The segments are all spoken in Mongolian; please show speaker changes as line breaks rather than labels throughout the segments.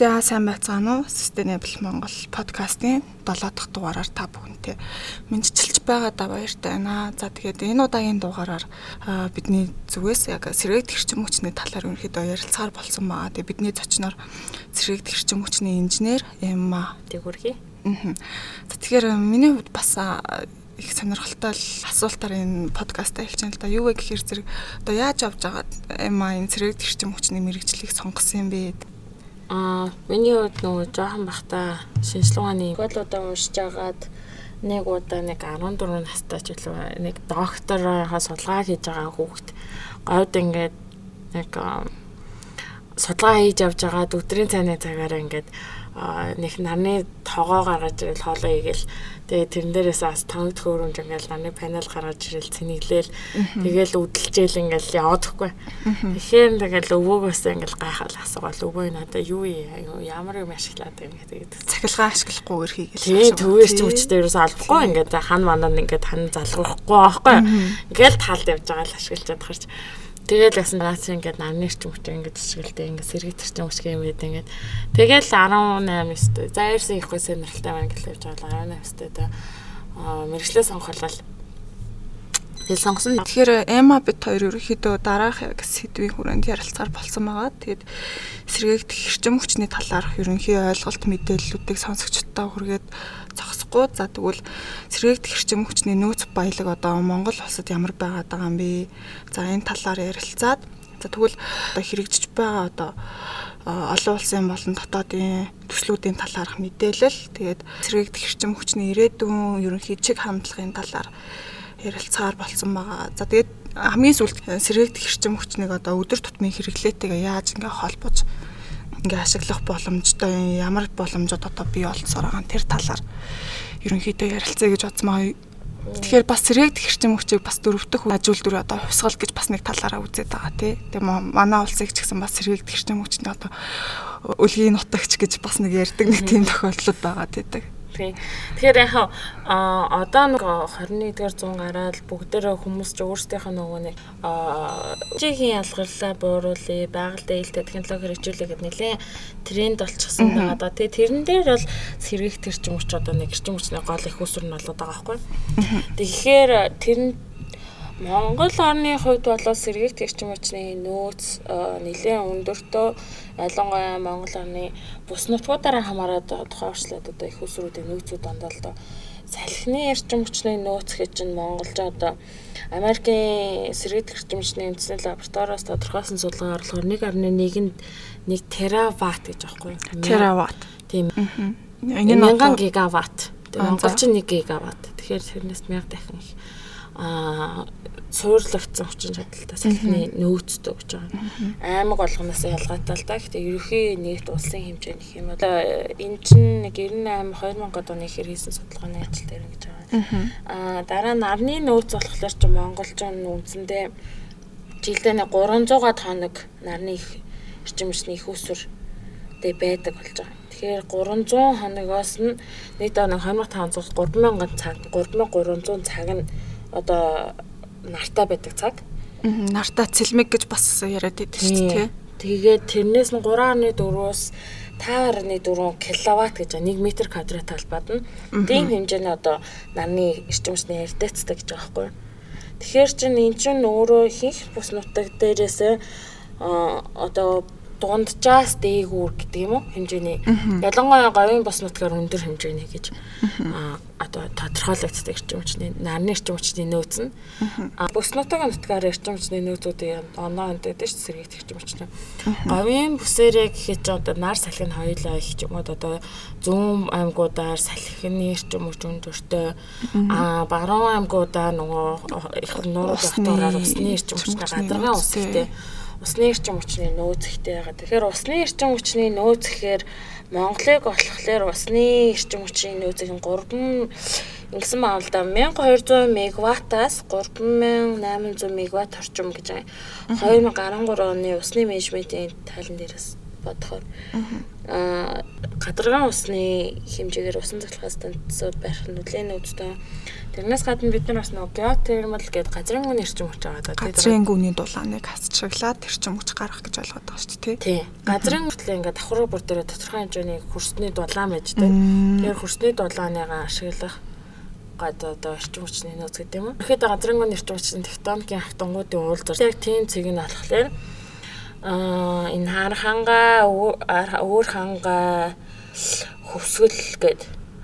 За сайн байцгаана уу? Sustainable Монгол подкастын 7 дахь дугаараар та бүхэнтэй мэдчилж байгаадаа баяртай байна. За тэгээд энэ удаагийн дугаараар бидний зүгээс яг сэргээгт хэрчим хүчний талаар ерөнхийдөө ярилцахаар болсон баа. Тэгээд бидний зочноор сэргээгт хэрчим хүчний инженер Эмма
Тэгүрхий.
Аа. Тэгэхээр миний хувьд бас их сонирхолтой асуултаар энэ подкастаа байна л да. Юу вэ гэхээр зэрэг одоо яаж авч байгаад Эмма энэ сэргээгт хэрчим хүчний мэрэгжлийг сонгосон юм бэ?
Аа, миний хувьд нөгөө жоохон бахта шинжилгээний колуудаа уншиж агаад нэг удаа нэг 14 настай ч үлээ нэг доктороо судалгаа хийж байгаа хүүхэд говьд ингээд нэг судалгаа хийж авч агаад өдрийн цайны цагаараа ингээд нэг нарны тогоо гаргаж ирэл хоолоо игээл тэгээ тэрэн дээрээс бас тоног хөөрөмж ингээл нарны панел гаргаж ирэл цэнэглээл тэгээл үдэлжээл ингээл яваадаггүй. Тэгэхээр тэгэл өвөөгөөс ингээл гайхал асуугаал өвөө одоо юу ямар юм ашиглаад юм гэдэг.
Цахилгаан ашиглахгүй өрхийг
л. Тэгээ төвөөс ч мөчтэй ерөөс албахгүй ингээд хан манад ингээд хан залгахгүй байхгүй. Ингээл талд явж байгаа л ашиглаж чадах хэрэг Тэгэл ясан наац ингээд намны эрчим хүчтэй ингээд жишгэлтэй ингээд сэргийт эрчим хүчтэй юм гээд ингээд тэгэл 18 өстэй. За ерсэн их хөсөө нэрэлтэй байна гэж явж байгаа 18 өстэй. Аа мэрэгчлээ сонгохлол Тэгэл сонгосон.
Тэгэхээр Эма бит хоёр ерөөхдөө дараах яг сэдвийн хүрээнд ярилцахаар болсон байгаа. Тэгээд сэргээгт хэрчим хүчний талаарх ерөнхий ойлголт мэдээллүүдийг сонсогчдод хүргээд зогсохгүй. За тэгвэл сэргээгт хэрчим хүчний нөөц баялаг одоо Монгол улсад ямар байгаад байгаа юм бэ? За энэ талаар ярилцаад за тэгвэл одоо хэрэгжиж байгаа одоо олон улсын болон дотоодын төслүүдийн талаарх мэдээлэл тэгээд сэргээгт хэрчим хүчний ирээдүйн ерөнхий чиг хандлагын талаар ярилцахаар болсон байгаа. За тэгээд хамгийн сүүлд сэргээгт хэрчим хүчнийг одоо өдөр тутмын хэрэглээтэйгээ яаж ингээ холбож ингээ ашиглах боломжтой ямар боломжууд одоо бий болцоор байгаа тэр талаар ерөнхийдөө ярилцъя гэж бодсмаа. Тэгэхээр бас сэргээгт хэрчим хүчийг бас дөрөвдөх ажилтнууд одоо хувьсгал гэж бас нэг талаараа үзээд байгаа тий. Тэгээ манай улсыг ч гэсэн бас сэргээгт хэрчим хүчний одоо өлгийн нутагч гэж бас нэг ярьдаг нэг тийм тохиолдлууд байгаа тий.
Тий. Тэгэхээр яг а одоо нэг 21-р зуун гараад бүгдээрээ хүмүүс ч өөрсдийнх нь нөгөө нэг чихийн ялгарлаа бууруулъя, байгаль дэйлтэй технологи хэрэгжүүлээ гэдэг нэлээ тренд болчихсон байгаа да. Тэгээ тэрэн дээр бол сэргийх төрчин хүч одоо нэг эрчим хүчний гол их усүр нь болоод байгаа байхгүй. Тэгэхээр тэр Монгол орны хувьд бол сэргийгт эрчим хүчний нөөц нэлээд өндөртөө ялангуяа Монгол орны бус нутгуудаараа хамаарат орчлоод одоо их усруудын нөөцүүд дандаа л доо салхины эрчим хүчний нөөц гэж чинь монголч одоо Америкийн сэргийгт эрчим хүчний үндэсний лабораториос тодорхойлсон судалгаагаар болохоор 1.1-нд 1 тераватт гэж аахгүй юу?
Тераватт.
Тийм. Энэ нь 1000 гигаватт. Монголч 1 гигаватт. Тэгэхээр тэрнээс 1000 дахин их аа суурлагдсан хүчин чадалтай салхины нөөцтэй гэж байгаа. Аймаг болгоноос ялгаатай л да. Гэхдээ ерөнхий нийт улсын хэмжээ нэх юм бол энэ чинь нэг 98 2000 оны ихэр хийсэн судалгааны ажил дээр гэж байгаа. Аа дараа нь нарны нөөц болохоор ч Монголч үндсэндээ жилдээ нэг 300-аад хоног нарны эрчим хүчний их усүр дэ байдаг болж байгаа. Тэгэхээр 300 хоногоос нь доо нэг 2500 3000 цаг 3300 цаг нь одоо нартай байдаг цаг.
Нартай цэлмэг гэж бас яриад байдаг шүү дээ.
Тэгээд тэрнээс нь 3.4-өөс 5.4 киловатт гэж 1 м квадрат талбад нь тийм хэмжээний одоо нарны эрчимчний ярдэцтэй гэж байгаа байхгүй. Тэгэхээр чин эн чин өөрөө ихэнх бус нутаг дээрээс одоо дунджаас дээгүүр гэдэг юм уу? Хэмжээний. Ялангуяа говийн бос нутгаар өндөр хэмжээний гэж. Одоо тодорхойлогддог эрчим хүчний нарны эрчим хүчний нөөц нь. Бус нутгийн нутгаар эрчим хүчний нөөцүүдийн оноо өндөд ш сэргийгт эрчим хүчний говийн бүсээрээ гэхэд одоо нар салхин хоёулаа их ч юм уу одоо зүүн аймагуудаар салхины эрчим хүч өндөртэй а баруун аймагуудаа нөгөө их нуурууд батураар усны эрчим хүчний гадаргын ус ихтэй усны эрчим хүчний нөөц ихтэй байгаа. Тэгэхээр усны эрчим хүчний нөөц гэхээр Монголыг болохоор усны эрчим хүчний нөөцийн 3 ингэсэн байна л да 1200 мегаваттаас 3800 мегаватт орчим гэж байгаа. 2013 оны усны менежментийн тайлан дээрээс бодохоор гадаргаан усны хэмжээгээр усан цахилгаан станцууд барих нь нэлээд үүдтэй. Тэрнээс гадна бид нар бас нөгөө геотермал гэдэг газрын гүн эрчим хүч байгаа даа.
Газрын гүний дулааныг хасчглаад эрчим хүч гаргах гэж ойлгоод байгаа шүү дээ,
тий. Газрын хүртлээ ингээд давхар бүр дээр тодорхой хэмжээний хөрсний дулаан байж дээ. Тэгэхээр хөрсний дулааныгаа ашиглах гад одоо эрчим хүчний нөөц гэдэг юм уу. Тэгэхэд газрын гүн эрчим хүчний тектоникийн автонгуудын уулзалт яг тийм цэг нь болохоор аа энэ хар ханга өөр ханга хөвсгөл гээд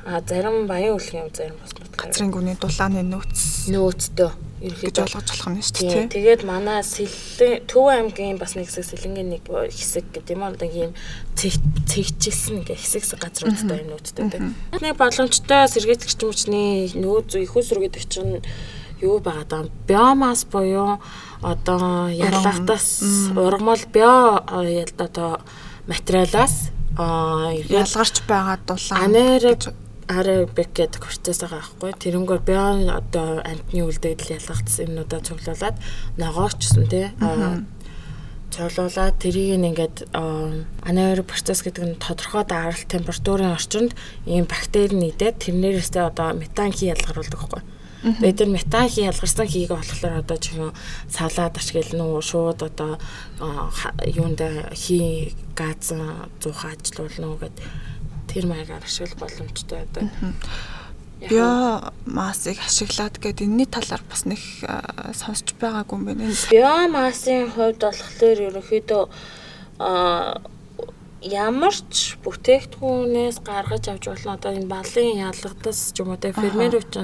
а зарим баян үлгийн зарим бас
газрын гүний дулааны нөөц.
Нөөцтэй
ерөөхдөө ойлгож болох нь шүү дээ.
Тэгээд манай Сэлэн Төв аймгийн бас нэг хэсэг Сэлэнгийн нэг хэсэг гэдэг юм одоо ийм цэгчилсэн гэх хэсэг газруудтай юм нөөцтэй байдаг. Нэг боломжтой сэргээтгэж хүчний нөөц их усргээд чинь юу байгаа даа? Биомас буюу одоо ялгатаас ургамал био одоо материалаас
ялгарч байгаа дулаан
анерэг аэробик гэдэг процесс байгаа байхгүй. Тэрнгөөр био одоо амтны үлдэгдэл ялгагдсан юмнуудаа цуглуулад ногоочсон тий цуглуулад тэрийг ингээд анаэробик процесс гэдэг нь тодорхой даралт температурын орчинд ийм бактери нийдээд тэрнээрээсээ одоо метан хий ялгаруулдаг байхгүй. Тэгээд тэр метан хий ялгарсан хийг болохоор одоо чихэн салаад ашиглана уу шууд одоо юунд хий газ зуухаа ажилуулна уу гэдэг тэр маягаар ашиглах боломжтой одоо.
Био массыг ашиглаад гээд энэний талаар бас нэг сонсч байгаагүй юм байна.
Био массын хувьд болохоор ерөнхийдөө ямар ч бүтээгдэхүүнээс гаргаж авч болно. Одоо энэ балын ялгадас ч юм уу те фермерүүд ч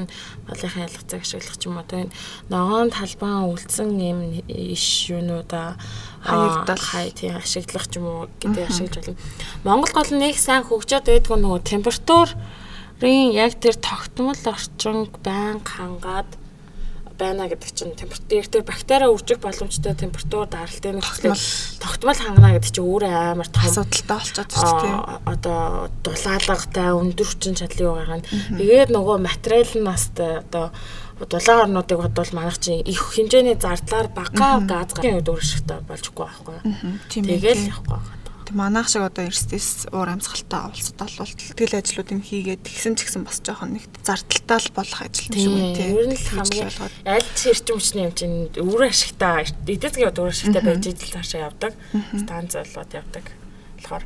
балынхаа ялгацыг ашиглах ч юм уу те ногоон талбан үлдсэн юм иш юунуудаа хаягдал. хай тийм ашиглах ч юм уу гэдэг ашиглаж болно. Монгол гол нэг сайн хөгжөөд байдгүй нөгөө температурын яг тэр тогтмол орчинг байнга хангаад байна гэдэг чинь температур дээр бактери үржих боломжтой температур даралтын нөхцөл тогтмол хангана гэдэг чинь өөрөө амар том
асуудалтай болчиход байна тийм
одоо дулаалгатай өндөр хүчин чадлыг гаргана. Тэгээд нөгөө материал нь бас одоо дулаан орнуудыг бодвол манайх чинь их хэмжээний зардлаар бага газ гарын үед өөрчлөлттэй болчихгүй байхгүй. Тэгэл явахгүй байна
манайх шиг одоо эрсдэс уур амьсгалтай улсад бол тэтгэл ажлуудыг хийгээд тэгсэн ч гэсэн бас жоохон нэг зардалтай л болох ажил юм шиг
тийм. Ер нь хамгийн аль ч эрчим хүчний юм чинь өөр ашигтай эдээс гээд өөр ашигтай байж идэл цаашаа явдаг. Станц болоод явдаг. Болохоор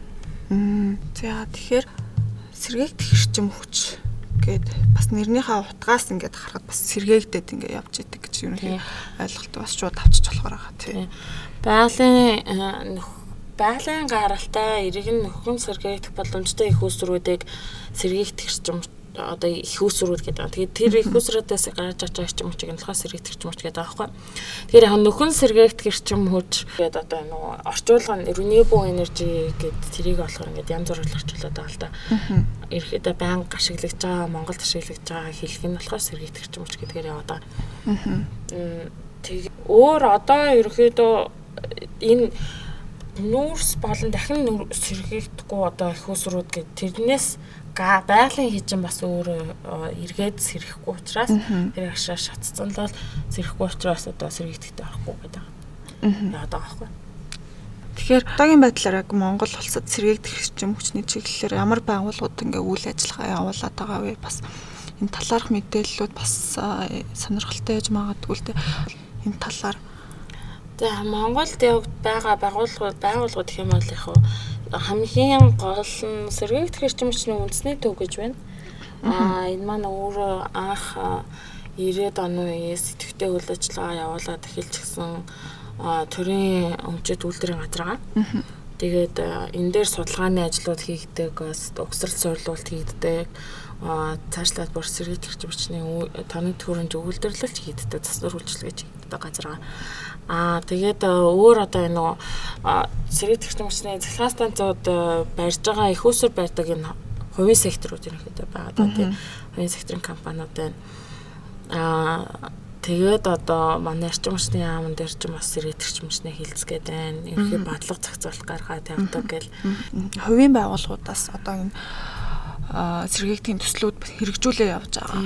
за тэгэхээр сэргээгдэх эрчим хүч гээд бас нэрнийхээ утгаас ингээд харахад бас сэргээгдээд ингээд явж идэг гэж нэг ойлголт бас шууд авчиж болохоор байгаа тийм.
Байгалийн нөх байгалийн гаралтай иргэн нөхөн сэргээгдэх боломжтой их усруудыг сэргээгдэх юм одоо их усрууд гэдэг. Тэгээд тэр их усруудаас гарч авч байгаа юм чиг болохоор сэргээгдэх юм ч гэдэг аахгүй. Тэгэхээр яг нөхөн сэргээгдэх эрчим хүч гэдэг одоо нөгөө орчуулга нь renewable energy гэдэг тэрийг болохоор ингээд янз бүрээр орчуулад байгаа л да. Ерөөдөө байнга ашиглаж байгаа, Монголд ашиглаж байгаа хэлэх нь болохоор сэргээгдэх эрчим хүч гэдгээр яваад байгаа. Тэг өөр одоо ерөөдөө энэ нүүрс болон дахин сэргийгдэхгүй одоо их усрууд гэд тэрнээс байгалийн хижин бас өөрөө эргээд сэрхэхгүй учраас тэр агшаа шатцсан л сэрхэхгүй учраас одоо сэргийгдэхтэй байхгүй гэдэг. Аа. Байгаа байхгүй.
Тэгэхээр одоогийн байдлаар яг Монгол улсад сэргээгдэх хүчин хүчний чиглэлээр ямар байгууллагууд ингээ үйл ажиллагаа явуулаад байгаа вэ? Бас энэ талаарх мэдээллүүд бас сонирхолтой яж магадгүй л дээ. Энэ талаар
За Монголд явагд байгаа байгууллагууд байгууллагууд гэх юм бол яг хамгийн гол нь сэргээгдэх эрчим хүчний үндэсний төв гэж байна. Аа энэ маань өөрөө анх 90-ад оны үеэс идэвхтэй үйл ажиллагаа явуулаад эхэлж гисэн төрийн өмчөд үйлдвэрийн газар байгаа. Тэгээд энэ дээр судалгааны ажлууд хийгдэг, бас угсрал суйрлуулалт хийгдэг цаашлаад бүр сэргээгдэх эрчим хүчний тоног төрөнд өгүүлдэрлэлт хийгддэг, засвар үйлчлэгч хийгддэг газар. Аа тэгээд өөр одоо энэ нөгөө сэргээх технологичны захиргаан станцууд барьж байгаа их усүр барьдаг энэ хувийн секторууд ерөнхийдөө байгаа даа тийм хувийн секторын компаниуд байна. Аа тэгээд одоо манай эрчим хүчний яамн дээр ч бас сэргээх технологичны хилцгээд байна. Ерөнхий бодлого зохицуулах гаргаад явдаг гэл.
Хувийн байгууллагуудаас одоо энэ сэргээгтийн төслүүд хэрэгжүүлээ явж байгаа.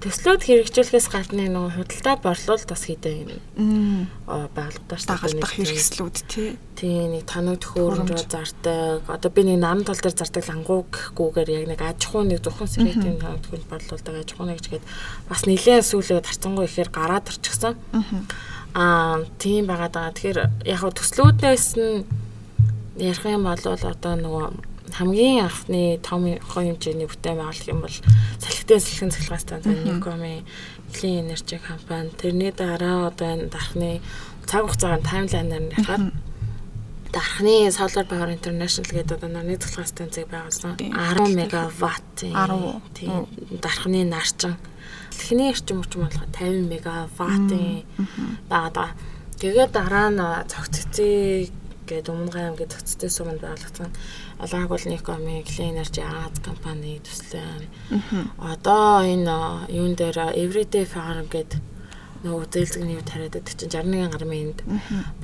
Төслүүд хэрэгжүүлэхээс гадна нөгөө худалдаа борлуулалт бас хийдэг байгууллагатай
дагалдах хэрэгслүүд тий.
Тий нэг тоног төхөөрөмж зардаг. Одоо би нэг наран тол дээр зардаг лангуу гэхгүйгээр яг нэг аж ахуй нэг зөвхөн сэрэтийн тоног төхөөрөмж борлуулдаг аж ахуй нэг чигээд бас нэлээд сүүлээ тарцсангуй ихээр гараад ирчихсэн. Аа тийм байгаад байгаа. Тэгэхээр яг төслүүднээс нь ярих юм бол одоо нөгөө хамгийн анхны том хэмжээний бүтээн байгуулах юм бол салхитын сэлхэн цахилгаан станц Никоми Clean Energy компани тэрний дараа одоо энэ дархны цаг хугацаагаар таймлайнаар нь яхаар дархны Solar Power International гэдэг одоо нарны цахилгаан станцыг байгуулсан 10 мегаватт
10
тийм дархны нарчин. Тэхний эрчим хүч болох 50 мегаваттын байгаа. Тэгээд дараа нь цогццыг гээд өмнө гайм гээд цогцтой суманд байгуулагдсан Алаг бол Никоми Clean Energy Аз компани төслөө. Одоо энэ юун дээр Everyday Farm гэдэг нөгөө зээлзгний юу тариад байдаг чинь 61 гармын энд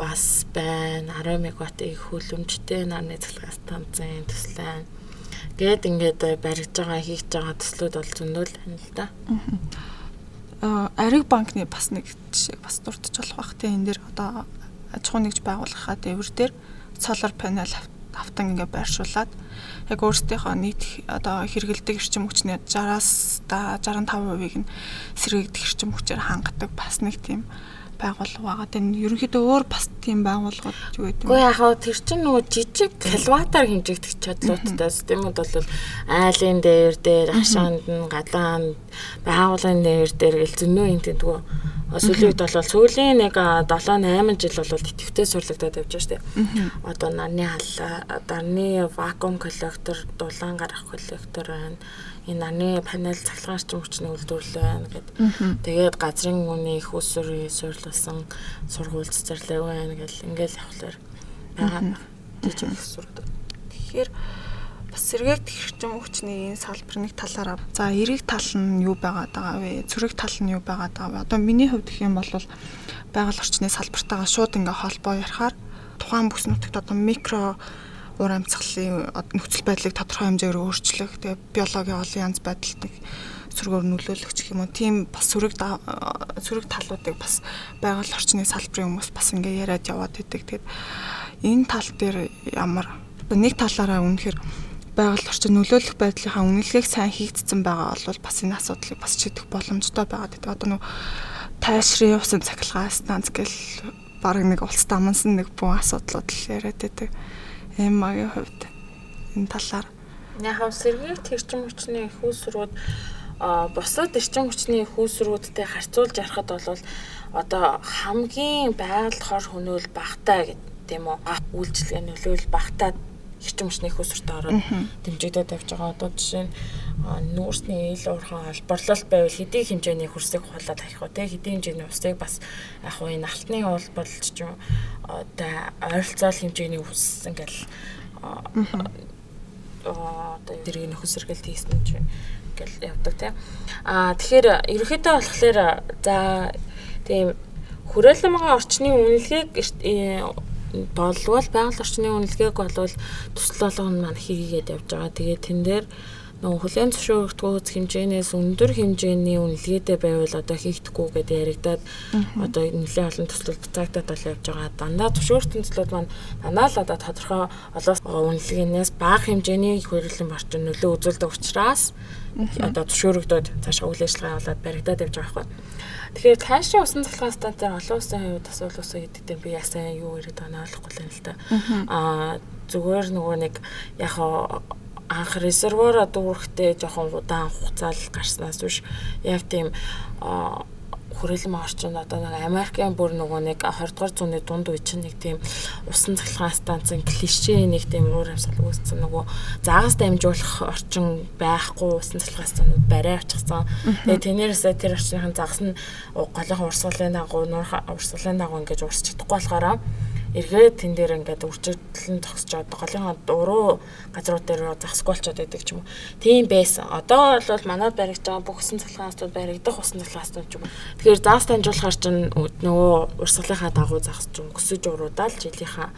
бас байна 10 мегаваттын хөлөмжтэй нарны цахилгаан станцын төслөө. Гээд ингээд баригж байгаа хийж байгаа төслүүд бол зөндөл байна л да.
Аа Ариг банкны бас нэг жишээ бас дурдж болох бах те энэ дэр одоо аж ахуй нэгж байгуулахад эвэр дээр solar panel автан ингээ байршуулад яг өөрсдийнхөө нийт одоо хэрэгэлдэг эрчим хүчний 60-аас 65%-ийг нь сэргээгдэх эрчим хүчээр хангадаг бас нэг тийм байгууллага байгаа. Тэгээ ерөнхийдөө өөр бас тийм байгууллагууд юу гэдэг
вэ? Гэхдээ яг хаа тэр чинь нөгөө жижиг киловаттаар хэмжигдэх чадлуудтай системүүд бол айлын дээр дээр хашаанд нь гадаан байгууллагын дээр дээр гэл зөнөө юм тэнтгүү Сүүлийн үед бол сүүлийн нэг 7 8 жил бол тэтгэвтэй сурлагдаад явж байгаа шүү дээ. Одоо нарны халаа, нарны вакуум коллектор, дулаан гарах коллектор байна. Энэ нарны панел цахилгаан орчин хүчний үйлдвэрлэл байна гэд. Тэгээд газрын үнийн их усрын суйрлуулсан сургууль цэцэрлэг байна гэл ингээл явхлаар байгаа. Жижиг их сургууль. Тэгэхээр бас сэргээгдэх хэрэгчим хүчний энэ салбар нэг талаараа за эрэг тал нь юу байгаад байгаа вэ? Цүрэг тал нь юу байгаад байгаа вэ? Одоо миний хувьд гэх юм бол байгаль орчны салбартаагаа шууд ингээ холбоо ярихаар тухайн бүс нутагт одоо микро уур амьсгалын нөхцөл байдлыг тодорхой хэмжээгээр өөрчлөх, тэгээ биологийн олон янз байдалд сүргээр нөлөөлөх гэх юм уу. Тийм бас сүрэг сүрэг талуудыг бас байгаль орчны салбарын хүмүүс бас ингээ яриад яваад идэг. Тэгээд энэ тал дээр ямар нэг талаараа үнэхээр байгаль орчин нөлөөлөх байдлынхаа үнэлгээг сайн хийгдсэн байгаа бол бас энэ асуудлыг бас шийдэх боломжтой байгаа гэдэг. Одоо нэг тайшрын усан цахилгаан станц гэл баг нэг улс дамнсан нэг бүх асуудлууд л яриад байдаг. Эм магийн хувьд. Энэ талаар. Яг сэргийгт хэрчим хүчний усрууд а бусад эрчим хүчний усруудтай харьцуулж ярахад бол одоо хамгийн байгаль хор хөнөөл багтаа гэдэг тийм үү үйлчлэгээ нөлөөл багтаа эрчим хүчний хөсөрт ороод дэмжигдээд явж байгаа. Одоо жишээ нь нүүрсний ил уурхан олборлолт байвал хэдийн хэмжээний хөрсийг хулаад тавих уу те хэдийн хэмжээний усыг бас яг уу энэ алтны улборлж ч юм одоо ойролцоол хэмжээний ус ингээл одоо дэргийн нөхөс сэргэлт хийсэн ч ингээл явдаг те. Аа тэгэхээр ерөөхдөө болохоор за тийм хүрээлэн орчны үнэлгээг болвол байгаль орчны үнэлгээг болвол төсөл болгоно маань хийгээд явж байгаа. Тэгээд тэн дээр нөгөө хүлэн зөвшөөрөгдгөөц хэмжээнээс өндөр хэмжээний үнэлгээтэй байвал одоо хийхдэггүй гэдээ яригадад одоо нэлээд олон төслүүд буцаагдаад бол явж байгаа. Дандаа зөвшөөрөлтийн төслүүд маань дандаа л одоо тодорхой олоос үнэлгээнээс бага хэмжээний хөрөлөн борчин нөлөө үзүүлдэг учраас одоо зөвшөөрөгдөд цаашаа үйл ажиллагаа явуулаад баригдаад явж байгаа байхгүй. Тэгэхээр цаашаа усан цалхаан станцаар олон улсын хувьд асуул усан гэдэгт би яасан юу ирээд байгааг ойлгохгүй л юм л та. Аа зүгээр нөгөө нэг яг анх резервуара дүүрэхтэй жоохон удаан хугацаал гарснаас биш яг тийм хүрээлэн орчинд одоо нэг Америкийн бүр нөгөө нэг 20 дугаар зууны дунд үе чинь нэг тийм усан цахилгаан станцын клишэ нэг тийм уур амьсгал үүссэн нөгөө заагаас дамжуулах орчин байхгүй усан цахилгаан станцууд барай очихсан. Тэгээ тэнээрээсээ тэр орчныхан загас нь голынхан урсгалын дагуу нуур урсгалын дагуу ингэж урсч чадахгүй болохоор эргээд тэн дээр ингээд зогсож одоо голын уруу газрууд дээр засахгүй болчиход байдаг ч юм уу. Тийм байсан. Одоо бол манад баригдаж байгаа бүх усан цалгаанстууд баригдах усан цалгаанстууд ч юм. Тэгэхээр заас таньжуулахар чинь нөгөө урсгалынхаа дагуу загас чинь өсөж уруудаал жилийнхаа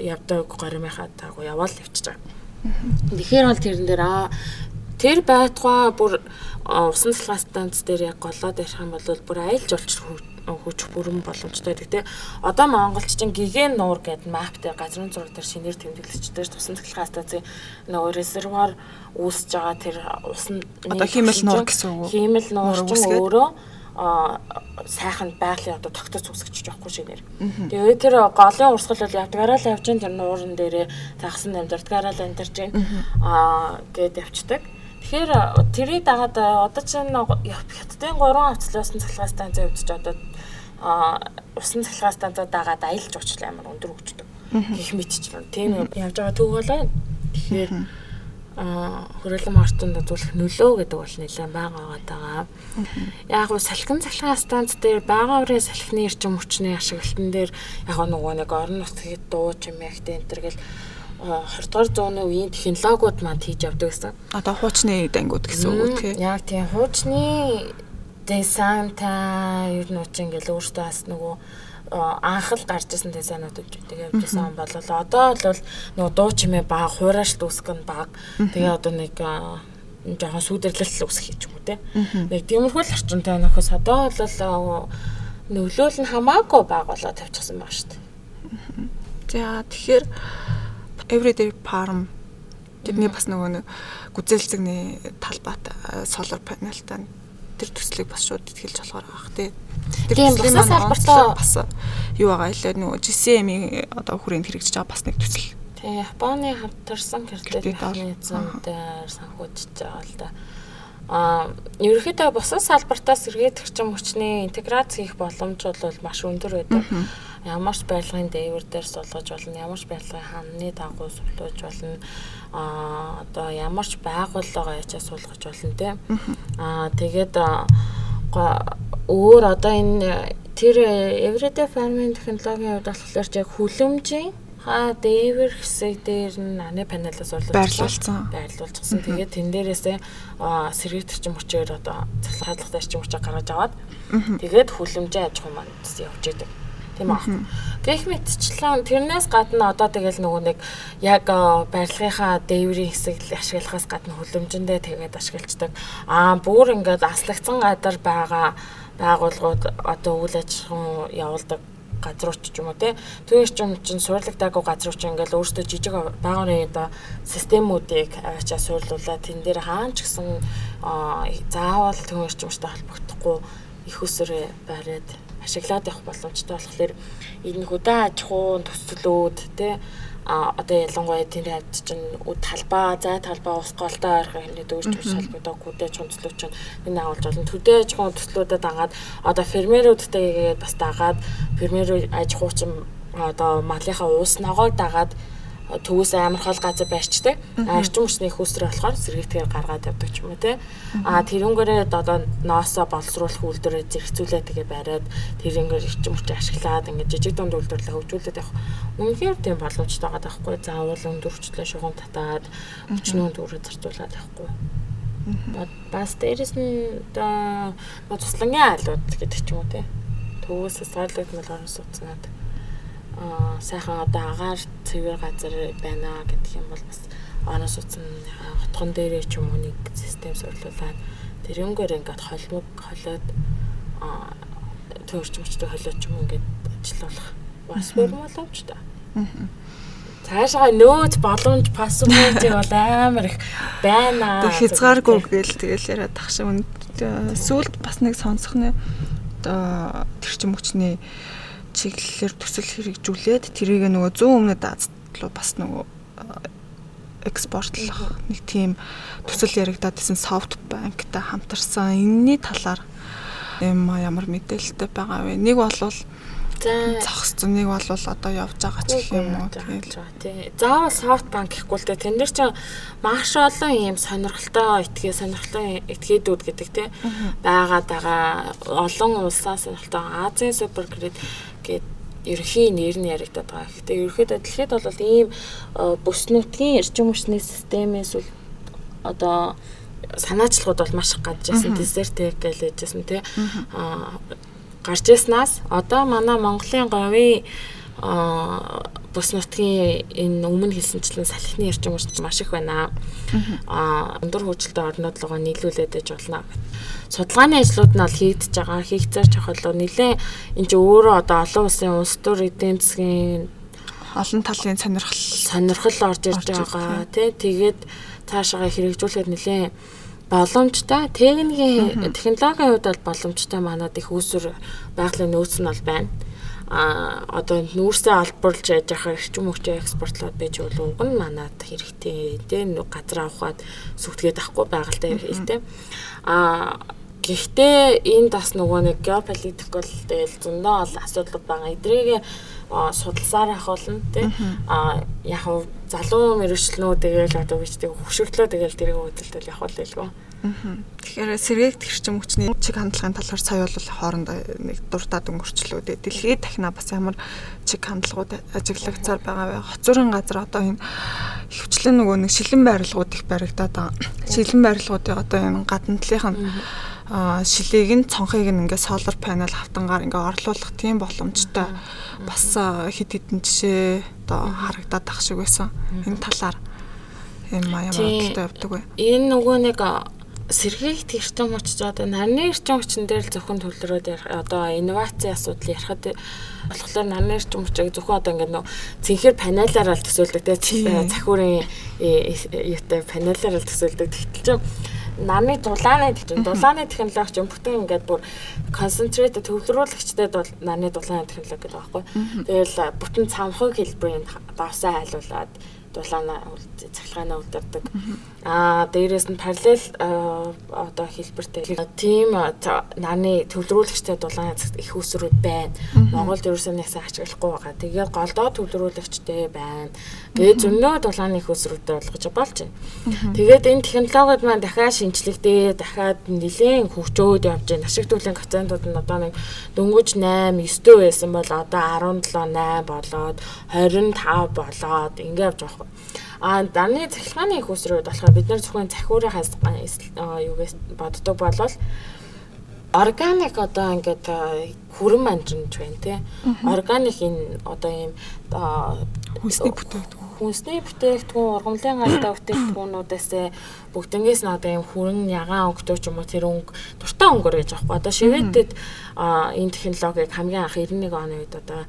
явдаг горимынхаа дагуу яваал явчихж байгаа. Тэгэхээр бол тэрэн дээр аа Тэр байтугай бүр усан цалгаа станц дээр яг голоод ярих юм бол бүр айлж олж хүч бүрэн боломжтой гэдэг. Одоо Монголч чинь гигэн нуур гэдэг мап дээр газрын зураг дээр шинээр тэмдэглэгчтэй тусан цахилгаан станцын нөгөө резервуар үүсэж байгаа тэр усан
одоо хиймэл нуур гэсэн үг.
Хиймэл нуур чинь өөрөө а сайхан байгалийн одоо тогтоц үсгэж жоохгүй шинээр. Тэгээ тэр голын урсгал бол явдгаараа л явж тэр нуурын дээрээ тагсан амьдардгаараа л амьдарч. Аа гээд явцдаг. Тэгэхээр тэрийг дагаад одоо чинь хятадын 3 хавцлуулсан цахилгаан станц явж одоо а усан цахилгаан станцаа дагаад аялж очлоо амар өндөр хөгждөг. Гэх мэтчлэн тийм явж байгаа төг болоо. Тэгэхээр а хөрөлөн мартанд үзүүлэх нөлөө гэдэг бол нэлээд байгаа байгаа. Яг нь салхин цахилгаан станц дээр бага урын салхины эрчим хүчний ашиглалтан дээр яг нөгөө нэг орон нутгийн дуу чимээгтэй энэ төр гэл 20 дугаар зууны үеийн технологиуд манд хийж явдаг гэсэн.
Одоо хуучны дангууд гэсэн үг
тийм. Яг тийм хуучны дизайнта ер нь уч ингээл өөртөө бас нөгөө анх л гарч исэн дизайнууд тэгээ явжсэн юм бол одоо бол нөгөө дуу чимээ баг хуурайш дүүсгэх нь баг. Тэгээ одоо нэг жоохон сүдэрлэл үсэх гэж юм уу те. Нэг тиймэрхүү л орчинтай нөхөс одоо бол нөлөөл нь хамаагүй баг болоод тавьчихсан баг шүү дээ.
За тэгэхээр everyday farm тэдний бас нөгөө нэг гүзээлцэгний талбайт solar panelтай тэр төслийг бас шууд ихэлж болохоор байгаа тий.
Тийм бас салбартаа
бас юу байгаа илээ нөгөө GCM-ийн одоо хүрээнд хэрэгжиж байгаа бас нэг төсөл.
Тий, Японы хамтарсан кредит механизмээр санхүүжиж байгаа л да. Аа, ерөнхийдөө бусад салбартаас сэргээд төрчм хүчний интеграц хийх боломж бол маш өндөр байдаг. Ямар ч барилгын дээвэр дээр сулгаж болно, ямар ч барилгын ханны дагуу сулгаж болно а одоо ямар ч байгууллага ячаа суулгаж болно те а тэгээд өөр одоо энэ тэр everyday farming технологийн хувьд болохоор яг хүлэмжийн ха дээвэр хэсэг дээр нь аны панелаас
байрлуулсан.
Байрлуулчихсан. Тэгээд тэн дээрээсээ сэргийт орчим хүчээр одоо цахилгаан хаалгатай орчим хүчээ гаргаж аваад тэгээд хүлэмжийн аж ахуй манд явж идэг. Тийм аа. Гэх мэтчлэн тэрнээс гадна одоо тэгэл нөгөө нэг яг барилгынхаа дээврийн хэсэг ашиглахаас гадна хүлэмжэндээ тэгээд ашиглаждаг. Аа бүр ингээд аслагдсан гадар байгаа байгууллагууд одоо үйл ажиллагаа явуулдаг газрууч ч юм уу тий. Түүнээс ч юм чин суурлагдаагүй газрууч ингээл өөртөө жижиг байгуулгын одоо системүүдийг аваачаа суурлуулаад тэн дээр хаан ч гэсэн заавал юмштай холбогдохгүй их усрээ бариад ашиглаад явах боломжтой болохоор энэ хөдөө аж ахуйн төслүүд тий а одоо ялангуяа тэр хавьд чинь талбай зай талбай ус голтой ойрхон хэмнээ дөөж төс салбараа хөдөө аж ахуйн төслүүд чинь энэ агуулж болно. Төдөө аж ахуйн төслүүдэд дагаад одоо фермерүүдтэйгээ бас дагаад фермер аж ахуй чинь одоо малынхаа уус ногоог дагаад төвөөс амархал газар байрчдаг. Орчин хүчний хөөсрөө болохоор сэргийгээр гаргаад явдаг ч юм уу те. А тэрнгээрээ одоо ноосоо боловсруулах үйлдвэрээ зэрэгцүүлээ тэгээ бариад тэрнгээр орчин хүчээ ашиглаад ингээд жижиг дунд үйлдвэрлэлээ хөгжүүлээд явах. Үнэхээр тийм боломжтой байгаа байхгүй. Заавал өндөр хүчлээ шугам татаад өчнөө дүүрээ зарцуулаад явахгүй. Бас дээрэс нь одоо туслангийн айлууд гэдэг ч юм уу те. Төвөөс сарлагдмал орон сууцнаад аа сайхан одоо агаар цэвэр газар байна гэдэг юм бол бас орон сууцны хотгон дээрээ ч юм уу нэг систем сурлуулад тэрнгээр ингээд холмог холоод аа төрчмчтэй холиод ч юм ингээд ажиллах бас боломж та. Цаашаа нөөц боломж пассворд бол амар их байна.
Тэг хязгааргүй гээл тэгэл яриад тах шиг сүлд бас нэг сонсох нэ одоо тэрчим хүчний чиглэлээр төсөл хэрэгжүүлээд тэрийг нөгөө зүүн өмнөд Азад руу бас нөгөө экспортлох нэг тийм төсөл яригадаад исэн софт банктай хамтарсан энэний талаар юм ямар мэдээлэлтэй байгаа вэ? Нэг болвол зогссон нэг бол одоо явж байгаа ч юм уу
тэгэл. Заавал банк гэхгүй л дээ. Тэн дээр чинь маш олон юм сонирхолтой этгээ сонирхолтой этгээдүүд гэдэг тий. Байгаад байгаа олон улсаас сонирхолтой Азийн супер ерөнхий нэр нь яригдаад байгаа. Гэхдээ ерөнхийдөө дэлхийд бол ийм э, бүс нутгийн эрчим хүчний системээс үл одоо санаачлагууд бол маш их гадж ирсэн десертэг гэж хэлжсэн тий. Аа гарч ирснаас одоо манай Монголын говийн бус нутгийн энэ өмнө хэлсэнчлэн салхины эрчим хүч маш их байна. Аа өндөр хөгжилтэй орнууд руу нийлүүлээд ээж болно. Судалгааны ажлууд нь бол хийгдэж байгаа. Хийгцээр чухал. Нэлээ энэ ч өөрөө одоо олон улсын улс төр эдийн засгийн
олон талын сонирхол
сонирхол орж ирж байгаа тий. Тэгээд цаашаа хэрэгжүүлэхэд нэлээ боломжтой. Техникийн технологийн хувьд бол боломжтой манад их үүсвэр байгалийн нөөц нь бол байна а одоо нүүрсээ албарлж яж ахаар эрчим хүчээ экспортлоод байж бол уг нь манад хэрэгтэй. Тийм газар авахад сүтгээд ахгүй байгальтай хэрэгтэй. А гэхдээ энд бас нөгөө нэг геополитикл тэгэл зөндөө ол асуудал байгаа эдрийг судалсаар ах болно тийм а яг залуу мэрэгчлэнүү тэгэл одоо бичдэг хөвшөртлөө тэгэл тэрийг үүдэлтэл явах бол илгөө
Тэгэхээр сэргээг тэрчим хүчний чиг хандлагын талаар сая бол хоорондоо нэг дуртад өнгөрчлөө. Дэлхийд дахина бас ямар чиг хандлагууд ажиглагцаар байгаа вэ? Хоцорын газар одоо энэ хөвчлэн нөгөө нэг шилэн байрлалууд их баригдаад байгаа. Шилэн байрлалуудын одоо энэ гадна талынх нь шилийг нь цонхыг нь ингээ солар панел хавтангаар ингээ орлуулах тийм боломжтой бас хит хитэн жишээ одоо харагдаад ах шиг байсан. Энэ талаар энэ маяг бодолтой явдаг бай.
Энэ нөгөө нэг сэргийгт эрчим хүч одоо нарны эрчим хүчин дээр л зөвхөн төлрөөд одоо инновацийн асуудал ярихад болохоор нарны эрчим хүчийг зөвхөн одоо ингээд нөө цэнхэр панелаараа л төсөөлдөг те захиурын юутай панелаараа л төсөөлдөг. Тэгтэл чинь нарны дулааны чинь дулааны технологи чинь бүтэн ингээд бүр concentrate төвлөрүүлэгчтэй бол нарны дулааны технологи гэдэг байхгүй. Тэгэл бүтэн цамхаг хэлбэрийн давсаа хайлуулад дулаана цахилгаанаа үлдэрдэг. Аа дээрээс нь параллел одоо хэлбэртэй тийм нааны төвлөрүүлэгчтэй дулаан их усрууд байна. Монголд ерөөсөө нэгсэн ачаглахгүй байгаа. Тэгээд голдоо төвлөрүүлэгчтэй байна. Тэгээд зөндөө дулааны их усруудтай болгож болж байна. Тэгээд энэ технологиуд маань дахиад шинжлэхдээ дахиад нэлээд хөгжөөд явж байна. Ашигтүүлэн коэффициентууд нь одоо нэг дөнгөж 8, 9 байсан бол одоо 17, 8 болоод 25 болоод ингэ явж байгаа А даны цахилгааны их усрууд болохоор бид нар зөвхөн захиурынхаас юугээс боддог болол органик одоо ингээд хүрэн манжинж байна тий. Органик энэ одоо ийм
хүнсний бүтээгдэхүүн
хүнсний бүтээгдэхүүн ургамлын галтай бүтээгдэхүүнүүдээс бүгднгээс нь одоо юм хүрэн ягаан өнгөтэй ч юм уу тэр өнгө дуртай өнгөр гэж аахгүй. Одоо шивэдэд энэ технологиг хамгийн анх 91 оны үед одоо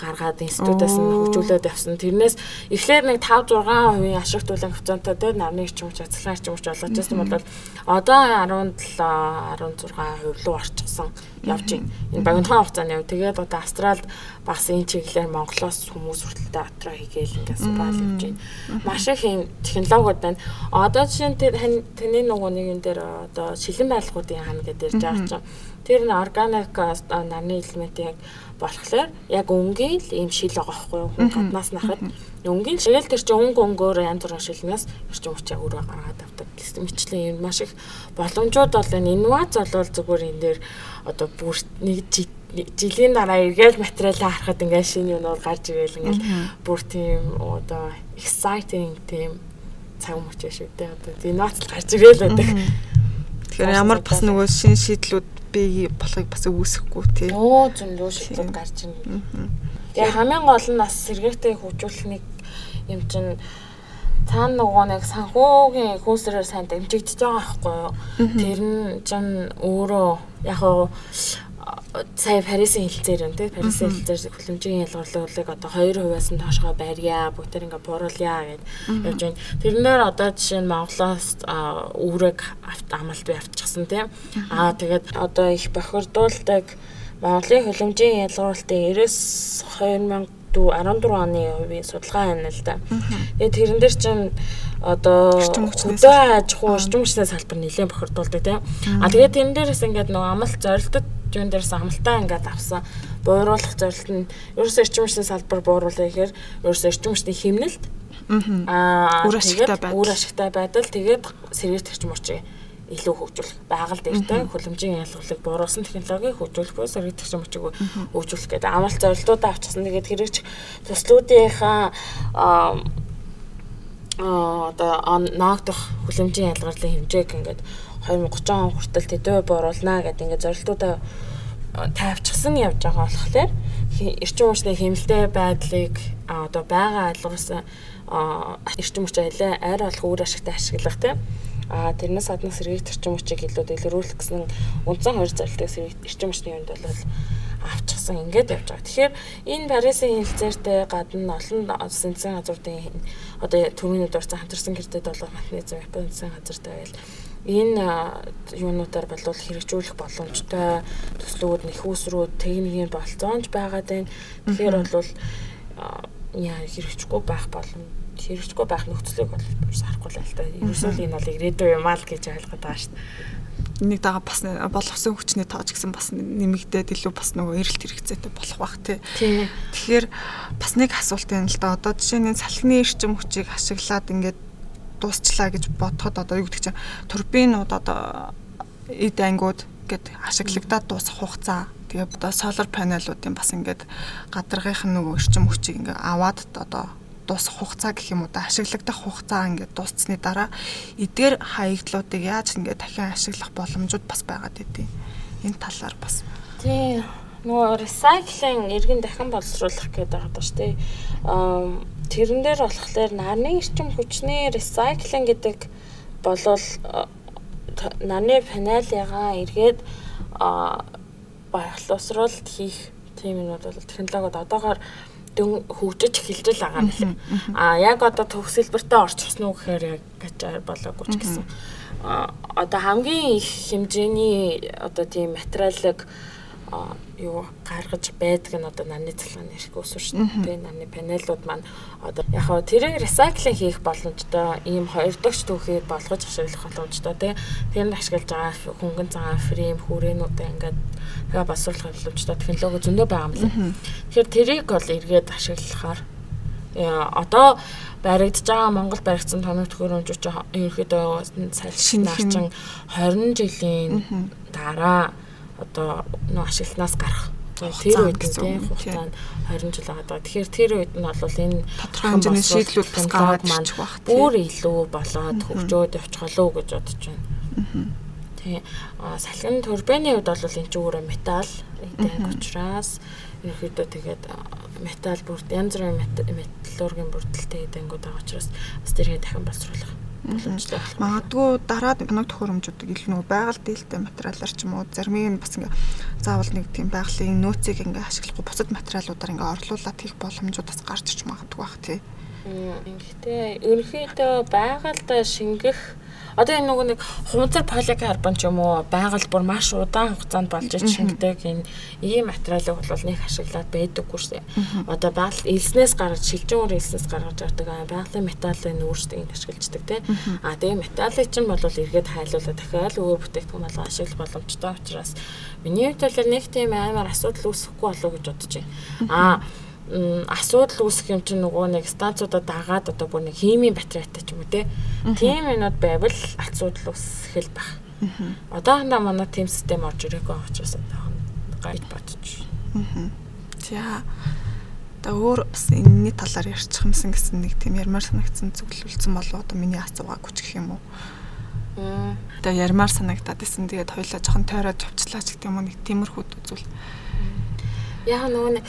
гаргаад институтаас нь хөгжүүлээд явсан. Тэрнээс эхлээд нэг 5 6% ашигт улаан коэффициенттэй дээр нарны эрчим хүч, цэцлэн эрчим хүч болоод байсан бол одоо 17 16% руу орчихсон явж байна. Энэ багийнхаа хугацааны хувьд тэгээд одоо Австралид бас энэ чиглэлээр Монголоос хүмүүс хүртэл дотроо хийгээл ингээс баал явж байна. Маш их юм технологиуд байна. Одоо жишээ нь тэр таны нөгөө нэгэн дээр одоо шилэн байрлалуудын хаан гэдэг ярьж байгаа чинь тэр нь органик нарны элементийг болохоор яг өнгийн л ийм шил байгаа байхгүй юу? Хүн гаднаас нахад өнгийн шил. Тэр чинь өнгө өнгөөр янз бүрийн шилнээс эрчим хүчээ өөрөө гаргаад авдаг. Гэсэн мэтлэн юм маш их боломжууд бол энэ инновац болвол зүгээр энэ дээр одоо бүр нэг жилийн дараа эргээл материалаа харахад ингээд шинэ юмнууд гарч ирээл ингээд бүр тийм одоо exciting тийм цаг мөч шүү дээ. Одоо инновац гарч ирээл байдаг.
Тэгэхээр ямар бас нөгөө шин шийдлүүд бий болохыг бас үүсэхгүй тий.
Оо зөндөө шийдлүүд гарч ирнэ. Тэгээ хамгийн гол нь бас сэргээтэй хөгжүүлэх нэг юм чинь цаана нөгөө нэг санхүүгийн хөөсрөөр сайн дамжигдчихж байгаа байхгүй юу. Тэр нь чинь өөрөө яг сая Парисын хэлцээр юм тий Парисын хэлцээр хүлэмжийн ялгарлуулыг одоо 2%-аас нь доошгоо барья бүгд ингээ бууруулъя гэд явж байна. Тэрнээр одоо жишээ нь Монголоос үүрэг амлалт авчихсан тий. Аа тэгээд одоо их бохирдуулдаг Монголын хүлэмжийн ялгарлалтын 90 2014 оны хувийн судалгаа байна л да. Тэгээд тэрэн дээр чинь одоо хөдөө аж ахуй эрчим хүчний салбар нэлээд бохирдуулдаг тийм. А тэгээд тэрэн дээрээс ингээд нөгөө амлалт зорилтод юун дээрс амлалтаа ингээд авсан. Бууруулах зорилт нь ерөөсөө эрчим хүчний салбар бууруулах гэхээр ерөөсөө эрчим хүчний хэмнэлт аа
үр ашигтай байдал.
үр ашигтай байдал тэгээд сэргийт эрчим хүчийг илүү хөгжүүлэх. Байгаль дээртэй хөлөмжийн ялгуулыг бууруулсан технологиг хөгжүүлэх буюу сэргийт эрчим хүчийг хөгжүүлэх гэдэг. Амлалт зорилтуудаа авчихсан. Тэгээд хэрэгч төслүүдийнхаа аа одоо ноогдох хүлэмжийн ялгарлын хэмжээг ингээд 2030 он хүртэл тэдвэ бууруулна гэдэг ингээд зорилтуудаа тавьчихсан явж байгаа болохоор эрчим хүчний хэмнэлтэй байдлыг одоо байгаа алгасан эрчим хүч арай арай болох үр ашигтай ашиглах тийм А тэрнээс гадна сэргийгт эрчим хүчийг илүү дэлгэрүүлэх гэсэн үндсэн хоёр зарлалтыг эрчим хүчний юунд бол авчихсан ингээд явж байгаа. Тэгэхээр энэ Парисын хилцээртэй гадна олон улсын газруудын одоо төрөний дурсан хамтарсан гэрдэд болоо механизм Японы засгийн газартай байл энэ юунуудаар бол хэрэгжүүлэх боломжтой төслүүд нэхүүсрүүд техникийн болцоонж байгаад байна. Тэгэхээр бол яа хэрэгжихгүй байх боломж хэрэгжихгүй байх нөхцөлийг бол харахгүй л та. Ерөөсөө л энэ бол ирээдүй юм аа л гэж ойлгоод байгаа шүү дээ.
Энийг дагаа бас болгосон хүчний тоож гэсэн бас нэмэгдээд илүү бас нөгөө эрэлт хэрэгцээтэй болох бах тий. Тэгэхээр бас нэг асуулт юм л да. Одоо жишээ нь салхины эрчим хүчийг ашиглаад ингээд дуусчлаа гэж бодоход одоо юу гэдэг чинь турбинууд одоо эд ангууд гэд ашиглагдаад дуусах хугацаа тэгээ одоо солар панелуудын бас ингээд гадаргынх нь нөгөө эрчим хүчийг ингээд аваад одоо дуусах хугацаа гэх юм уу да ашиглагдах хугацаа ингээд дууссны дараа эдгээр хаягдлуудыг яаж ингээд дахин ашиглах боломжууд бас байгаад идэв. Энэ талаар бас.
Тий. Нөгөө recycling эргэн дахин боловсруулах гэдэг байгаа даа шүү дээ. Аа тэрэн дээр болохоор нарны эрчим хүчний recycling гэдэг болвол нарны панелыгаа эргээд баярлуулсруулалт хийх тийм юмуд бол технологиуд одоогоор хөгжиж эхэлж байгаа юм лээ. А яг одоо төгсөлбөртөө орчихсон уу гэхээр яг гэж болоогүй ч гэсэн. А одоо хамгийн их хэмжээний одоо тийм материалыг юу гаргаж байдаг нь одоо нарны цалгааны эрх өсвөр шүү дээ. Нарны панелууд маань одоо яг хаа тэрийг recycling хийх боломжтой ийм хоёр дахь түүхийг болгож ашиглах боломжтой тий. Тэр нь ашиглаж байгаа хөнгөн цагаан фрейм хүрээнүүдээ ингээд тэгээ басруулах боломжтой технологи зөндөө байгаа юм лээ. Тэгэхээр тэрийг бол эргээд ашиглахаар одоо баригдаж байгаа Монгол баригдсан тоног төхөөрөмжүүд ерөөхдөө салшин нарчин 20 жилийн дараа одоо нөө ашигланаас гарах. Тэр үед нь тийм хугацаанд 20 жил байгаа. Тэгэхээр тэр үед нь бол энэ
тодорхой хэмжээний шийдлүүд бас гараад маань
бүр илүү болоод хөгжөөд явчихлоо гэж бодож байна. А салхин турбины үед бол энэ ч өөрөө металл эдэг учраас ерөөхдөө тэгээд металл бүрд янз бүрийн металлургийн бүрдэлтэй эдэнгүүд байгаа учраас бас тэрийг дахин боловсруулах боломжтой.
Магадгүй дараад нэг төхөөрөмжүүдийг илүү нөгөө байгаль дээлтэй материалаар ч юм уу зарим нь бас ингээ заавал нэг тийм байгалийн нөөцийг ингээ ашиглахгүй бусад материалуудаар ингээ орлуулад хийх боломжууд бас гарч иж магадгүй бах тий.
Ингэхдээ ерөнхийдөө байгальд шингэх Одоо энэ нөгөө нэг хунзар поликарбон ч юм уу байгаль бүр маш удаан хугацаанд болж шингэдэг энэ ийм материалыг бол нэг ашиглаад байдаггүй шээ. Одоо байгаль элснээс гаргаж шилжин уур элснээс гаргаж авдаг байгалийн металлын өөрсдөө энэ ашиглаждаг тийм. А тэгээ металлыг чинь бол эргээд хайлуулаад дахиад өөр бүтээгдэхүүн болго ашиглах боломжтой учраас миний хувьд бол нэг тийм амар асуудал үүсэхгүй болов уу гэж бодож байна. А асуудал үүсэх юм чинь нөгөө нэг станцуудаа дагаад одоо бүр нэг химийн батарейтай ч юм уу те. Тийм юмуд байвал асуудал үүсэх л баг. Одоохондоо манай тим систем орж ирээгүй учраас одоохон гайд бодож.
За. Одоо өөр бас энэний талаар ярьчих юмсан гэсэн нэг тийм ярмаар санагдсан зөвлөлдсөн болоо одоо миний асуугаагүй ч гэх юм уу. Одоо ярмаар санагдаад исэн тэгээд хоёлаа жоохон тойроод явчлаач гэх юм уу нэг тиймэрхүү үзүүл.
Яг нөгөө нэг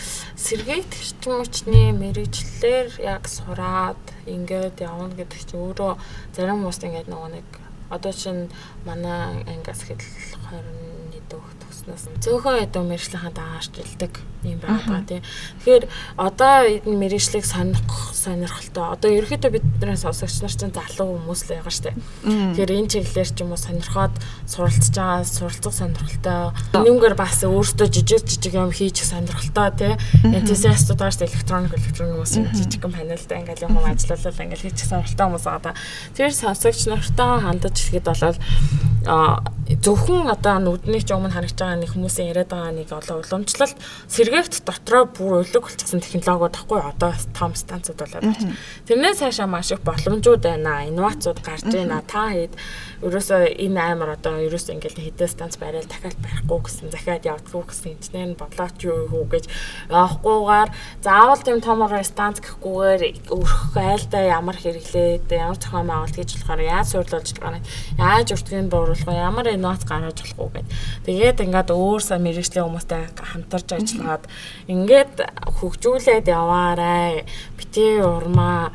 хүчний мэрэгчлэлээр яг сураад ингээд явна гэдэг чинь өөрөө зарим хүмүүс ингээд нөгөө нэг одоо чинь манай ангиас хэд 20 дөх төгснөөс зөөхөн эдэн мэрэгжлийнхаа дагаарч илдэг юм байгаа тийм. Тэгэхээр одоо энэ мэрэгжлийг сонирхох сонирхолтой. Одоо ерөөхдөө бидний сонсогч нар чинь залуу хүмүүс л байгаа штэ. Тэгэхээр энэ чиглэлээр ч юм уу сонирхоод суралцж байгаа суралцах сонирхолтой. Нэмгээр бас өөртөө жижиг жижиг юм хийж сонирхолтой тийм. Энтузиастууд бас электроник электроник хүмүүс жижиг гэн панелтай ингээл юм ажиллуулал ингээл хийж сонирхолтой хүмүүс байгаа. Тэр сонсогч нартай хандаж ихэд болол зөвхөн одоо нүдний ч өмнө харагдж байгаа нэг хүмүүсийн яриад байгаа нэг олон уламжлалт сэргээгт дотроо бүр өлөг болчихсон технологиуд тахгүй одоо том станцууд болоод байна. Тэрнээс цаашаа маш их боломжууд байна. Инновацууд гарч байна. Та хэд ерөөсөө энэ аймар одоо ерөөсөө ингээл хэдэн станц барайл дахиад барихгүй гэсэн захиад явдггүй гэсэн инженер нь бодлооч юу хүү гэж явахгүйгээр заавал тийм томоор станц гэхгүйгээр өрхөх айлдаа ямар хэрэглээд ямар зохион байгуулалт хийж болохоор яаж суйрлуулж байгаа нь яаж өртгийг бууруулах вэ ямар инновац гаргаж болохгүй гэд. Тэгээд ингээд өөр сан мэрэгжлийн хүмүүстэй хамтарч ажиллаад ингээд хөгжүүлээд яваарай. Бити урмаа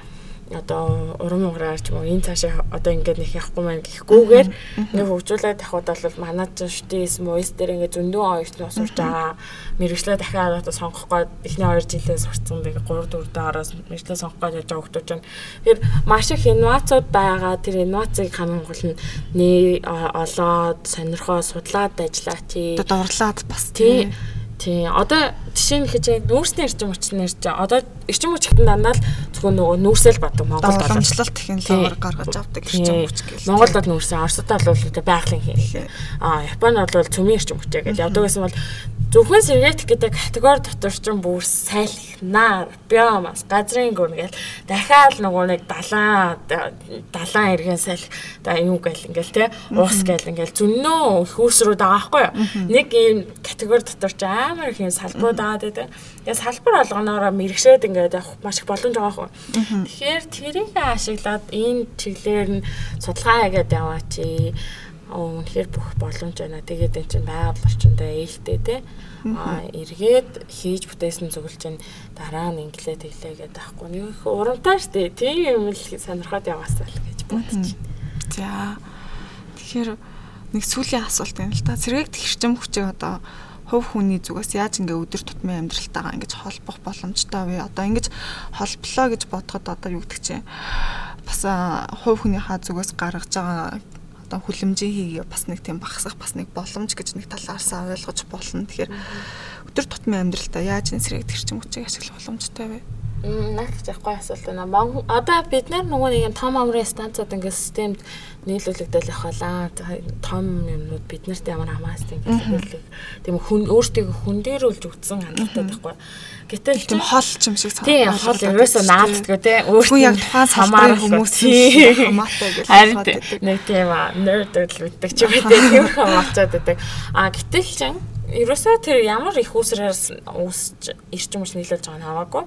одоо урам уграар ч юм уу энэ цаашаа одоо ингээд нэг явахгүй маань гэхгүйгээр ингээд хөгжүүлээд тавхад бол манай шүтээс муйс дээр ингээд зөндөө оёртны сурж байгаа. Мэрэгчлээ дахиад одоо сонгох гээд эхний 2 жилээ сурцсан би 3 4 дээрээс мэрэгчлээ сонгох гээд явж байгаа хүмүүс чинь тэгэхээр маш их инновацууд байгаа. Тэр инновацийг хамгийн гол нь нээ олоод сонирхоо судлаад ажиллаач.
Одоо дурлаад бас
тий Тий. Одоо жишээ нь гэж нүүрсний эрчим хүч нэрч одоо эрчим хүч гэдэг дандаа л зөвхөн нөгөө нүүрсэл бадаг Монголд
боломжлолт технологиор гаргаж авдаг эрчим хүч
гэл. Монголд бол нүүрсэн, Оросд бол байгалийн хин. Аа, Японд бол цөмийн эрчим хүчээ гэж явдаг гэсэн бол Зөвхөн сэргээт гэдэг категори дотор ч бүр сайлхнаа биомас газрын гүн гэл. Дахиад нөгөө нэг далайн далайн эргэн салхи да юм гэл ингээл те уус гэл ингээл зөндөө их үүсрүүд байгаа байхгүй юу? Нэг ийм категори дотор ч амар их юм салбарууд байгаа гэдэг тэгээ салбар болгоноороо мэрэгшээд ингээд явах маш их боломж байгаа байхгүй тэгэхээр тэрийг ашиглаад энэ чиглэлээр нь судалгаа хийгээд яваа чи үнэхээр бүх боломж байна. Тэгээд эн чинь байгаль орчиндөө ээлтэй те. Аа эргээд хийж бүтээсэн зөвлөж чинь дараа нь инглээ тэглээ гэдэг байхгүй. Нэг их урамтай штэ. Тийм юм л сонирхоод яваасаа л гэж бодчих.
За. Тэгэхээр нэг сүүлийн асуулт юм л та. Сэргээг тэрчим хүчийг одоо хувь хүний зүгээс яаж ингээ өдөр тутмын амьдралтайгаа ингэж холбох боломжтой вэ? Одоо ингэж холболоо гэж бодоход одоо юу гэдэг чинь бас хувь хүнийхээ зүгээс гаргаж байгаа одоо хүлэмжийн хийгээ бас нэг тийм багасгах бас нэг боломж гэж нэг талаарсаа ойлгож болно. Тэгэхээр өдөр тутмын амьдралдаа яаж энэ сэрэг тэрчим хүчийг ашиглах боломжтой вэ?
Наач яахгүй асуулт байна. Монгол одоо бид нар нөгөө нэг юм том амрын станцууд ингээд системд нийлүүлэгдэл явахлаа. Том юмнууд бид нарт ямар хамааст ингээд тийм хүн өөртөө хүн дээр үлж үтсэн хандлагатай байхгүй. Гэтэл
тийм хол ч юм шиг
санагдав. Тийм хол ерөөсөө нааддаг тий.
Өөртөө яг тухайн самаар хүмүүс хамаатай гэж
хараад нэг тийм nerd л үтдэг ч юм уу тийм хамаачаад байдаг. А гэтэл чинь ерөөсөө тэр ямар их үүсрээс үүсч эрчим хүч нийлүүлж байгааг нь хамаагүй.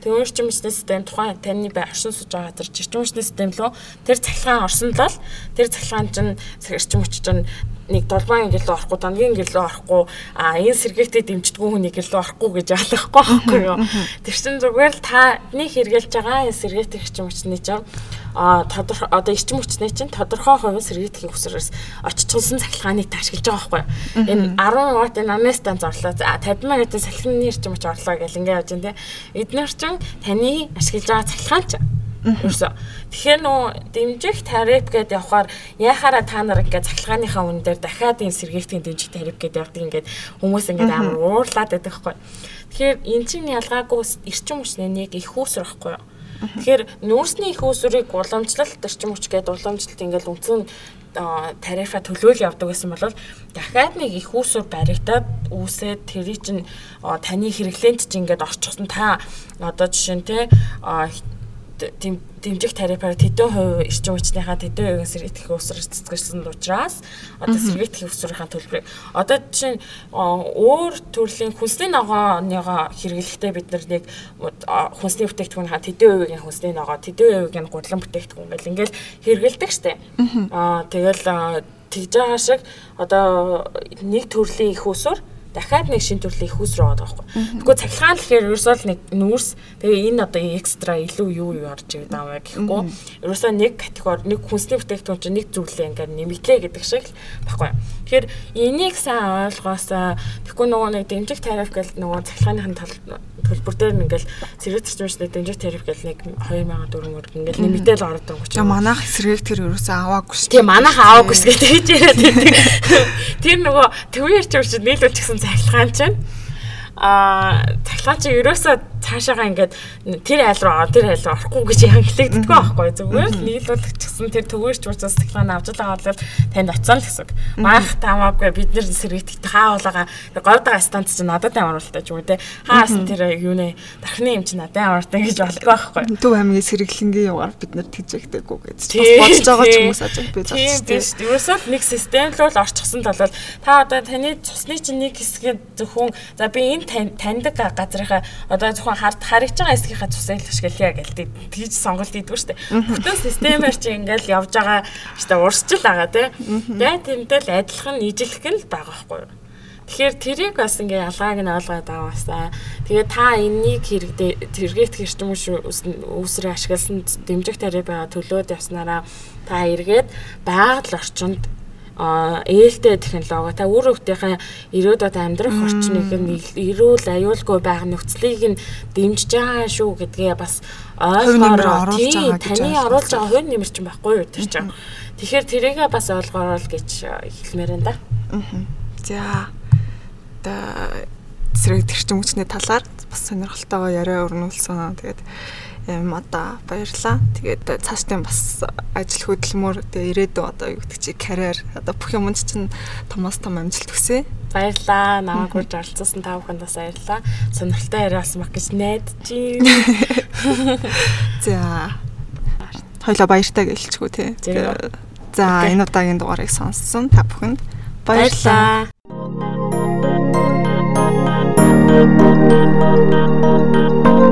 Тэр эрчим хүчний систем тухайн таны бай оршин сууж байгаа тэр эрчим хүчний систем лөө тэр цахилгаан орсон л тэр цахилгаан чинь эрчим хүч чинь нэг долбаан гэрэл орохгүй дангийн гэрэл орохгүй а энэ сэргээтэй дэмждэггүй хүний гэрэл орохгүй гэж яалахгүй байхгүй юу. Тэр чинь зүгээр л та нэг хэрэгэлж байгаа энэ сэргээтэй эрчим хүчний чинь а тодорхой одоо эрчим хүчний чинь тодорхой хувийн сэргийтгэхийн хүсрээс очиж тулсан цахилгааныг таашгилж байгаа байхгүй. Энэ 10 ваттын намын станц орлоо. 50 мегатын салхины эрчим хүч орлоо гэл ингэ явж байна те. Эднэр чинь таны ашиглаж байгаа цахилгаан чинь Ерөөсө. Тэгэхээр нөө дэмжих тариф гэдээ явахаар яхаараа та нар ингээд цахилгааныхаа үн дээр дахиад энэ сэргийгтийн дэмжих тариф гэдээ явдаг ингээд хүмүүс ингээд амар уурлаад байдаг хгүй. Тэгэхээр эн чинь ялгаагүй эрчим хүчний нэг их үүсэр байхгүй юу? Тэгэхээр нүүрсний их үүсвэрийг уламжлалт эрчим хүч гэдэг уламжлалт ингээд үндсэн тарифа төлөөл явдаг гэсэн бол дахиад нэг их үүсвэр баригдаад үүсээд тэрий чинь таны хэрэглээнд чинь ингээд орчихсон та одоо жишээ нь те дэмжих тарифаар тэдэн хувь эрчим хүчнийхаа тэдэн хувийн сэргийтгэх өсвөр цэцгэлсэн учраас одоо сэргийтгэх өсвөрийн төлбөрийг. Одоо жишээ нь өөр төрлийн хүнсний ногооныгоо хэрэглэхдээ бид нар нэг хүнсний бүтээгдэхүүнийхаа тэдэн хувийн хүнсний ногоо тэдэн хувийн гурлан бүтээгдэхүүн гэл ингээл хэрэглэдэг штэ. Аа тэгэл тэгж байгаа шиг одоо нэг төрлийн их өсвөр дахиад нэг шин төрлийн их үс рүү аваад байгаа байхгүй. Тэгэхгүй цахилгаан гэхээр ерөөсөө л нэг нүүрс тэгээ энэ одоо экстра илүү юу юу орж ирээд байгаа гэхгүй. Ерөөсөө нэг категори нэг хүнсний бүтээгдэхүүн чинь нэг зүйлээ ингээд нэмэгдлээ гэдэг шиг л баггүй. Тэгэхээр энийг сайн ойлгоосаа тэгэхгүй нөгөө нэг дэмжих тариф гэл нөгөө цахилгааныхын тал төлбөр дээр ингээл сэрэг зарчмын дэмжих тариф гэл нэг 2004 мөр ингээл нэмэгдээл ороод байгаа
учраас манайх сэрэг тэр ерөөсөө аваагүй шүү.
Тийм манайх аваагүй шүү гэж яриад байдаг. Тэр нөгөө төвийн эрчим нийлүүлчихсэн цахилгаан чинь а цахилгаан чи ерөөсөө цаашаага ингээд тэр айл руу тэр айл руу орохгүй гэж ханхлагддаг байхгүй зүгээр л нийлүүлэгчсэн тэр төгөөч уцаас цахилгаан авч л аваад л танд оцсон л гэсэн. Маах таамаагүй бид нэр сэргийтгэх хаавлага говьдага станц чи надад амруултаа ч юм уу те хаас тэр юу нэ дархны юм чи надад амруултаа гэж болдог байхгүй.
Төв аймгийн сэргэлэнгийн югаар бид нар тэжээгдэггүй гэж. Бодож байгаа ч хүмүүс ажиг би
зогсчих. Тийм тийм ерөөсөө нэг систем л бол орчихсон тал та одоо таны цусны чинь нэг хэсгээ зөвхөн за би энэ таньдаг газрынхаа одоо зөвхөн хард харагдж байгаа хэсгийнхаа цусыг л ашиглая гэлтэй тэгж сонголт шүү дээ. Бүтэн системээр чи ингээл явж байгаа штэ урсчил байгаа тий. Яг тэмдэл адилхан нийжлэх нь л байгаа байхгүй юу? Тэгэхээр тэрийг бас ингээ ялгааг нь ойлгоод аваасаа. Тэгээ та энэнийг хэрэгдээ тэргээд хэрчм үүсрээ ашигласан дэмжих тариа байгаа төлөөд явснараа та эргээд байгаль орчинд ээлтэй технологи. Та үр хөвгтийнхээ ирээд одоо амьдрах орчныг нь эрүүл аюулгүй байх нөхцөлийг нь дэмжиж байгаа шүү гэдгээ бас ойлгоор таны оруулж байгаа хувь нэмэр чинь байхгүй юу тэр чинь тэгэхээр тэрийгээ бас ойлгоорол гэж хэлмээр энэ да.
За одоо эсрэг тэрчим хүчний талаар бас сонирхолтойгоо яриа өрнүүлсэн. Тэгээд юм одоо баярлаа. Тэгээд цаашдаа бас ажил хөдөлмөр тэгээ ирээдүйн одоо юу гэдэг чи карьер одоо бүх юмд чинь томоос том амжилт хүсье.
Баярлаа. Намайг урьж оролцуулсан та бүхэнд бас баярлаа. Сонирхолтой яриа болсон баг гэж найдаж байна.
За. Хоёлаа баяртай гэлчгүү те. За энэ удаагийн дугаарыг сонссон та бүхэнд баярлаа.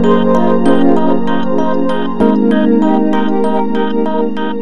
Thank you.
Thank you.